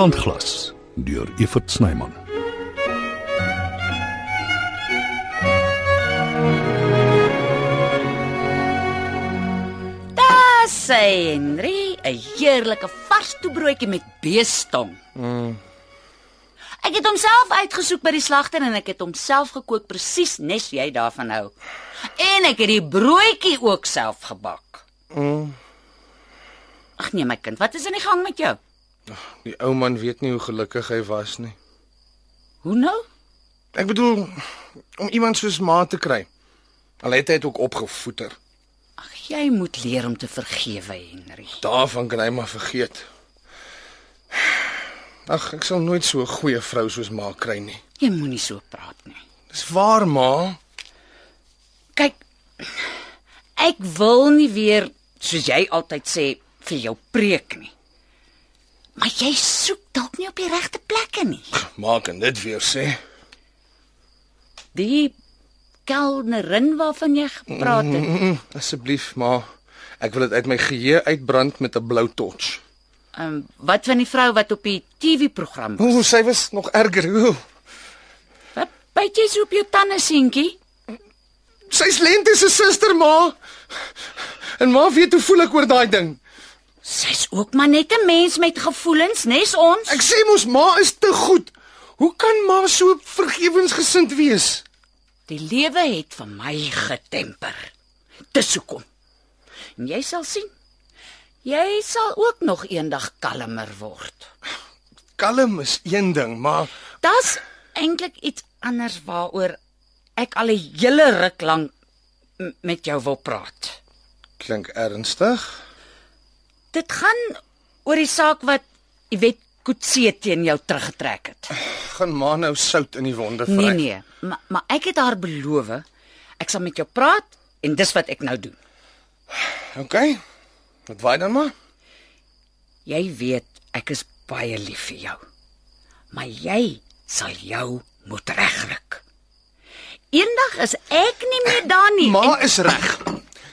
Sandglas deur Evert Snyman. Daar sê Henry, 'n heerlike vars toebroodjie met beestong. Ek het homself uitgesoek by die slagter en ek het homself gekook presies nes jy daarvan hou. En ek het die broodjie ook self gebak. Ag nee my kind, wat is aan die gang met jou? Die ou man weet nie hoe gelukkig hy was nie. Hoe nou? Ek bedoel om iemand soos ma te kry. Al het hy dit ook opgevoeter. Ag jy moet leer om te vergewe, Henry. Daarvan kan hy maar vergeet. Ag, ek sal nooit so 'n goeie vrou soos ma kry nie. Jy moenie so praat nie. Dis waar, ma. Kyk, ek wil nie weer soos jy altyd sê vir jou preek nie. Maar jy soek dalk nie op die regte plekke nie. Ma kan dit weer sê. Die kelnerin waarvan jy gepraat het. Mm -mm, asseblief, ma. Ek wil dit uit my geheue uitbrand met 'n blou torch. Ehm um, wat van die vrou wat op die TV-program was? Ooh, sy was nog erger. Ooh. Wat byt jy so op jou tande, seentjie? Sy's Lente se suster, ma. En ma weet hoe voel ek oor daai ding. Sy's ook maar net 'n mens met gevoelens, nes ons. Ek sê mos ma is te goed. Hoe kan ma so vergewensgesind wees? Die lewe het vir my getemper. Dis hoekom. En jy sal sien. Jy sal ook nog eendag kalmer word. Kalm is een ding, maar Das eintlik iets anders waaroor ek al 'n hele ruk lank met jou wil praat. klink ernstig. Dit gaan oor die saak wat Iwet Kutse teen jou teruggetrek het. Gaan ma nou sout in die wonde vry. Nee nee, maar maar ek het haar beloof ek sal met jou praat en dis wat ek nou doen. OK. Wat waai dan maar? Jy weet ek is baie lief vir jou. Maar jy sal jou moet regruk. Eendag is ek nie meer daar nie. Ma en- is reg.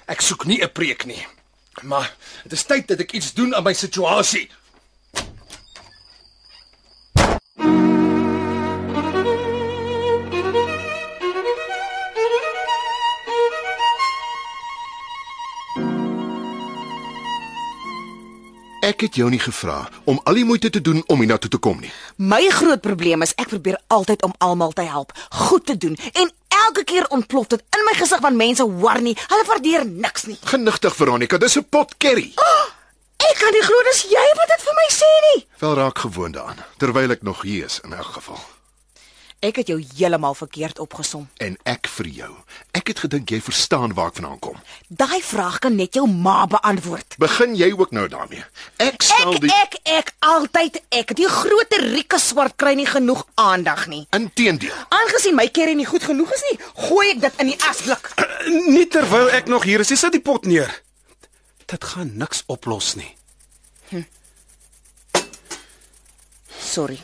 Ek soek nie 'n preek nie. Maar dit is tyd dat ek iets doen aan my situasie. Ek het jou nie gevra om al die moeite te doen om hiernatoe te kom nie. My groot probleem is ek probeer altyd om almal te help, goed te doen en elke keer ontplof dit in my gesig van mense hoor nie. Hulle waardeer niks nie. Genigtig Veronica, dis 'n pot curry. Ek kan nie glo dis jy wat dit vir my sê nie. Wel raak gewoond daaraan terwyl ek nog hier is in elk geval. Ek het jou heeltemal verkeerd opgesom. En ek vir jou. Ek het gedink jy verstaan waar ek vandaan kom. Daai vraag kan net jou ma beantwoord. Begin jy ook nou daarmee? Ek stel Ek die ek ek altyd ek. Die groot rieke swart kry nie genoeg aandag nie. inteendeel. Aangesien my kerry nie goed genoeg is nie, gooi ek dit in die asblik. Nie terwyl ek nog hier is, jy sit die pot neer. Dit gaan niks oplos nie. Sorry.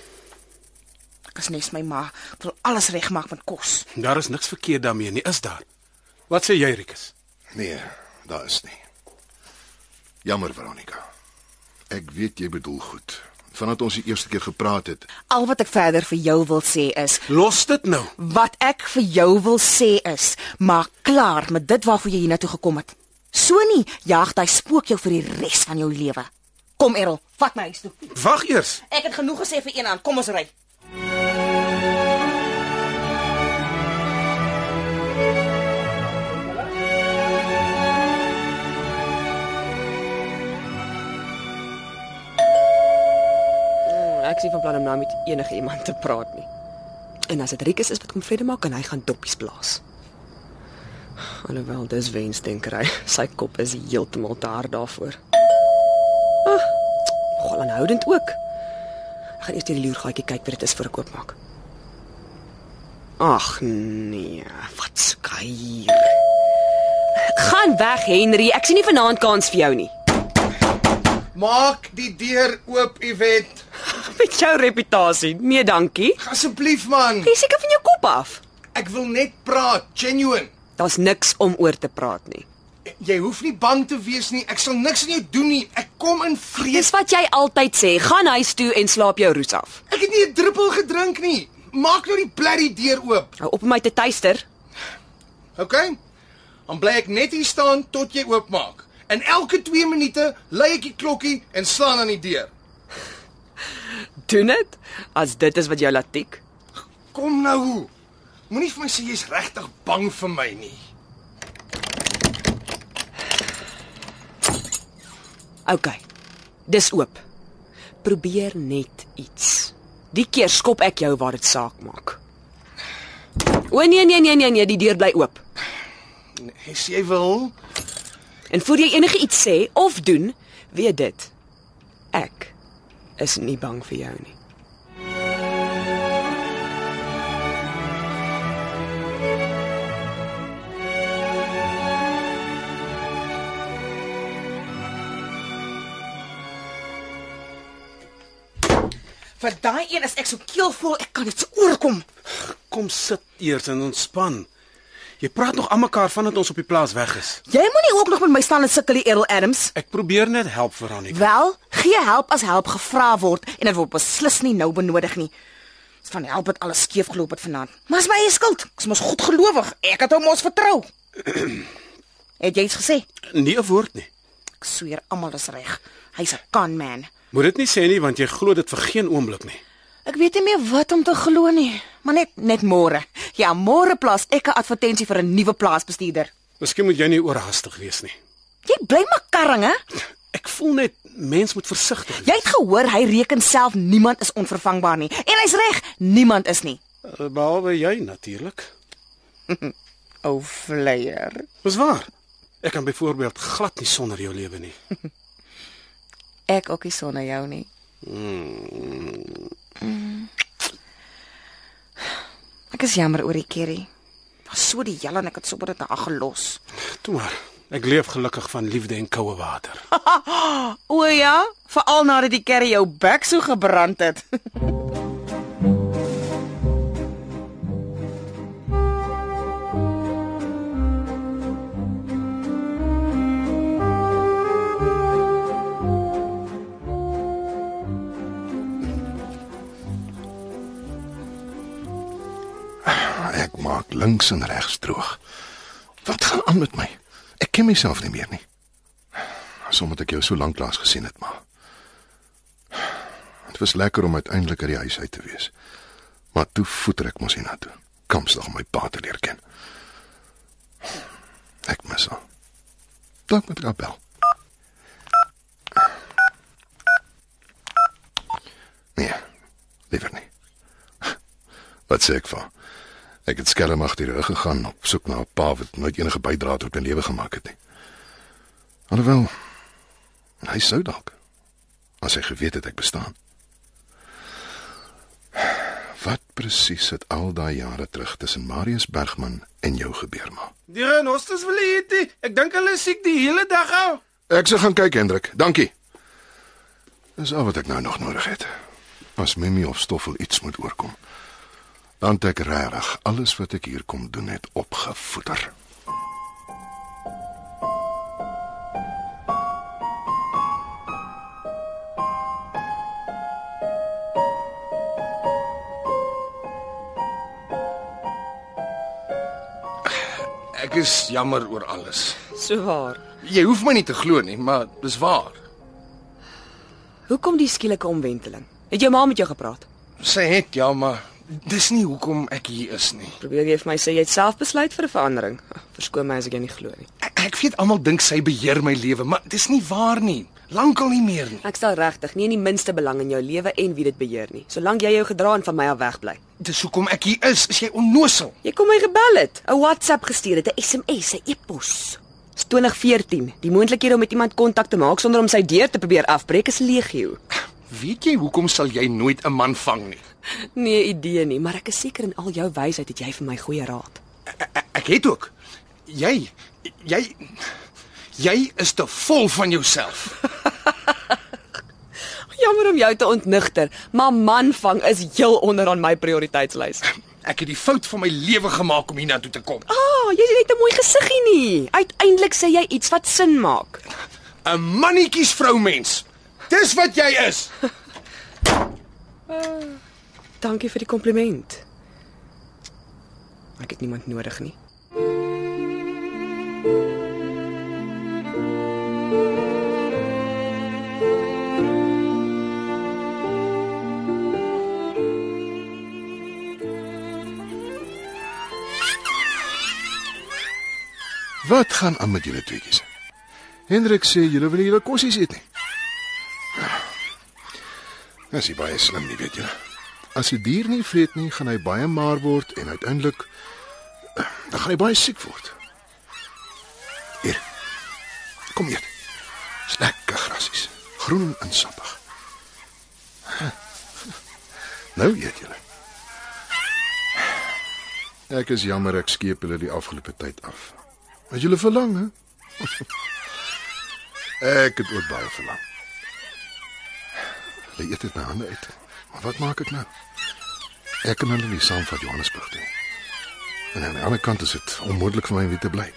Ek is nes my ma. Ek wil alles regmaak met kos. Daar is niks verkeerd daarmee nie, is daar? Wat sê jy, Rikus? Nee, daar is nie. Jammer Veronica. Ek weet jy bedoel goed. Vandat ons die eerste keer gepraat het, Al wat ek verder vir jou wil sê is, Los dit nou. wat ek vir jou wil sê is, maak klaar met dit waarvoor jy hiernatoe gekom het. So nie jaag daai spook jou vir die res van jou lewe. Kom Errol, vat my huis toe. Wag eers. Ek het genoeg gesê vir een aan. Kom ons ry. Ek sien van plan om nou met enige iemand te praat nie. En as dit Rikus is wat kom vrede maak, kan hy gaan doppies blaas. Alhoewel dis wensdenkery. Sy kop is heeltemal te hard daarvoor. Ah, nogal aanhoudend ook. Ek gaan eers deur die loergaatjie kyk wat dit is voor ek oopmaak. Ag nee, wat skei. Gaan weg, Henry. Ek sien nie vanaand kans vir jou nie. Maak die deur oop, Iwet. Met jou reputasie. Nee, dankie. Asseblief man. Jy seker van jou kop af. Ek wil net praat, genuine. Daar's niks om oor te praat nie. Jy hoef nie bang te wees nie. Ek sal niks aan jou doen nie. Ek kom in vrede. Dis wat jy altyd sê. Gaan huis toe en slaap jou roes af. Ek het nie 'n druppel gedrink nie. Maak nou die blerrie deur oop. Hou op om my te tuister. OK? Dan bly ek net hier staan tot jy oopmaak. En elke 2 minute lei ek die klokkie en slaan aan die deur. Doen dit as dit is wat jou laat tik. Kom nou. Moenie vir my sê jy's regtig bang vir my nie. OK. Dis oop. Probeer net iets. Die keer skop ek jou waar dit saak maak. O nee nee nee nee nee, die deur bly oop. As jy wil, En voor jy enige iets sê of doen, weet dit. Ek is nie bang vir jou nie. Vir daai een is ek so keelvol, ek kan dit se oorkom. Kom sit eers en ontspan. Jy praat nog aan mekaar vandat ons op die plaas weg is. Jy moenie ook nog met my staan en sukkel, Errol Adams. Ek probeer net help Veronica. Wel, gee help as help gevra word en dit word beslis nie nou benodig nie. Dis van help het alles skeef geloop het vanaand. Maar is my eie skuld. Ek is mos goed gelowig. Ek het hom mos vertrou. het jy iets gesê? Nie 'n woord nie. Ek sweer almal is reg. Hy's 'n con man. Moet dit nie sê nie want jy glo dit vir geen oomblik nie. Ek weet nie meer wat om te glo nie, maar net net môre. Ja, môre plaas ek 'n advertensie vir 'n nuwe plaasbestuurder. Miskien moet jy nie oorhaastig wees nie. Jy bly maar karring, hè? Ek voel net mens moet versigtig wees. Jy het gehoor hy reken self niemand is onvervangbaar nie. En hy's reg, niemand is nie. Uh, Behalwe jy natuurlik. O, flyer. Dis waar. Ek kan byvoorbeeld glad nie sonder jou lewe nie. Ek ook nie sonder jou nie. Hmm. Mm. Ek is jammer oor die kerry. Was so die jelle en ek het sommer dit na gelos. Toe maar. Ek leef gelukkig van liefde en koue water. O ja, veral nadat die kerry jou bek so gebrand het. links en regs droog. Wat gaan aan met my? Ek ken myself nie meer nie. Sommige ek jou so lank laas gesien het, maar Dit was lekker om uiteindelik uit die huis uit te wees. Maar toe voeter ek mos hiernatoe. Kamsdag om my pa te leer ken. Ek mis haar. Dalk met haar bel. Nee, liever nie. Wat sê ek vir? Ek het skelm agter die rug gegaan op soek na 'n pa wat nooit enige bydrae tot my lewe gemaak het nie. Alhoewel hy sou dalk as hy geweet het ek bestaan. Wat presies het al daai jare terug tussen Marius Bergman en jou gebeur maar? Die renosters wil eet. Ek dink hulle is siek die hele dag al. Ek sal gaan kyk Hendrik. Dankie. Dis al wat ek nou nog nodig het. As Mimi of Stoffel iets moet oorkom. Dan het ek regtig alles wat ek hier kom doen het opgevoeder. Ek is jammer oor alles. So waar. Jy hoef my nie te glo nie, maar dis waar. Hoekom die skielike omwenteling? Het jou ma met jou gepraat? Sy het ja, maar dis nie hoekom ek hier is nie. Probeer jy vir my sê jy het self besluit vir 'n verandering? Verskoon my as ek jou nie glo nie. Ek, ek weet almal dink sy beheer my lewe, maar dis nie waar nie. Lankal nie meer nie. Ek stel regtig nie in die minste belang in jou lewe en wie dit beheer nie, solank jy jou gedra en van my af wegbly. Dis hoekom ek hier is. Is jy onnosel? Jy kom my gebel het, 'n WhatsApp gestuur het, 'n SMS, 'n e-pos. Dis 2014. Die moontlikhede om met iemand kontak te maak sonder om sy deur te probeer afbreek is legio. Weet jy hoekom sal jy nooit 'n man vang nie? Nee idee nie, maar ek is seker in al jou wysheid het jy vir my goeie raad. Ek, ek, ek het ook. Jy jy jy is te vol van jouself. Jammer om jou te ontnigter, maar man vang is heel onderaan my prioriteitslys. Ek het die fout van my lewe gemaak om hiernatoe te kom. Ah, oh, jy het 'n mooi gesiggie nie. Uiteindelik sê jy iets wat sin maak. 'n Mannetjies vroumens. Dis wat jy is. Dankie vir die kompliment. Ek het niemand nodig nie. Wat gaan aan met julle tweeetjies? Hendrik sê julle wil nie julle kossies eet nie. Dis nie baie slim nie, weet julle. As 'n dier nie vreet nie, gaan hy baie maar word en uiteindelik dan gaan hy baie siek word. Hier. Kom hier. Lekker grasies. Groen en sappig. Nou eet julle. Ek is jammer ek skeep julle die afgelope tyd af. Het julle verlang, hè? ek het ook baie verlang. Hulle eet dit my hande uit. Maar wat maak ek nou? Ek kan hulle nie saam van Johannesburg toe. En aan die ander kant is dit onmoontlik vir my om weer te bly.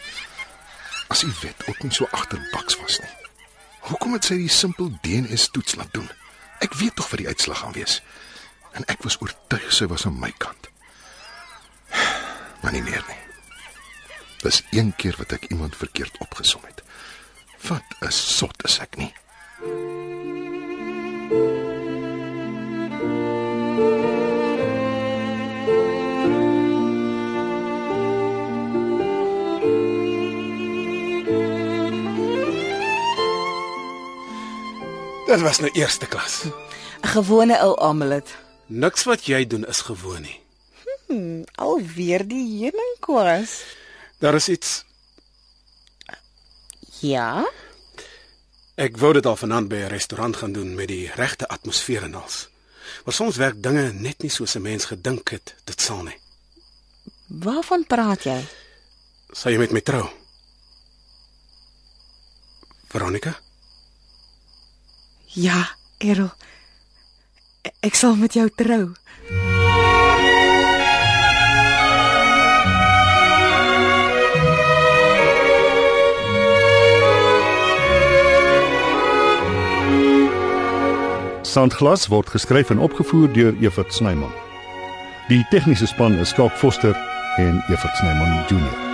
As die wet ook nie so agterbaks was nie. Hoekom het sy die simpel DNA-toets laat doen? Ek weet tog wat die uitslag gaan wees. En ek was oortuig sy was aan my kant. Maar nie meer nie. Dis een keer wat ek iemand verkeerd opgesom het. Wat 'n sot is ek nie. Dit was nou eerste klas. 'n Gewone ou amulet. Niks wat jy doen is gewoon nie. Alweer die heuningkwas. Daar is iets Ja. Ek wou dit al vanaand by 'n restaurant gaan doen met die regte atmosfeer en als. Maar soms werk dinge net nie soos 'n mens gedink het dit sal nie. Waarvan praat jy? Sal jy met my trou? Veronica? Ja, Errol. Ek sal met jou trou. Sandglas word geskryf en opgevoer deur Evert Snyman. Die tegniese span is Skalk Foster en Evert Snyman Junior.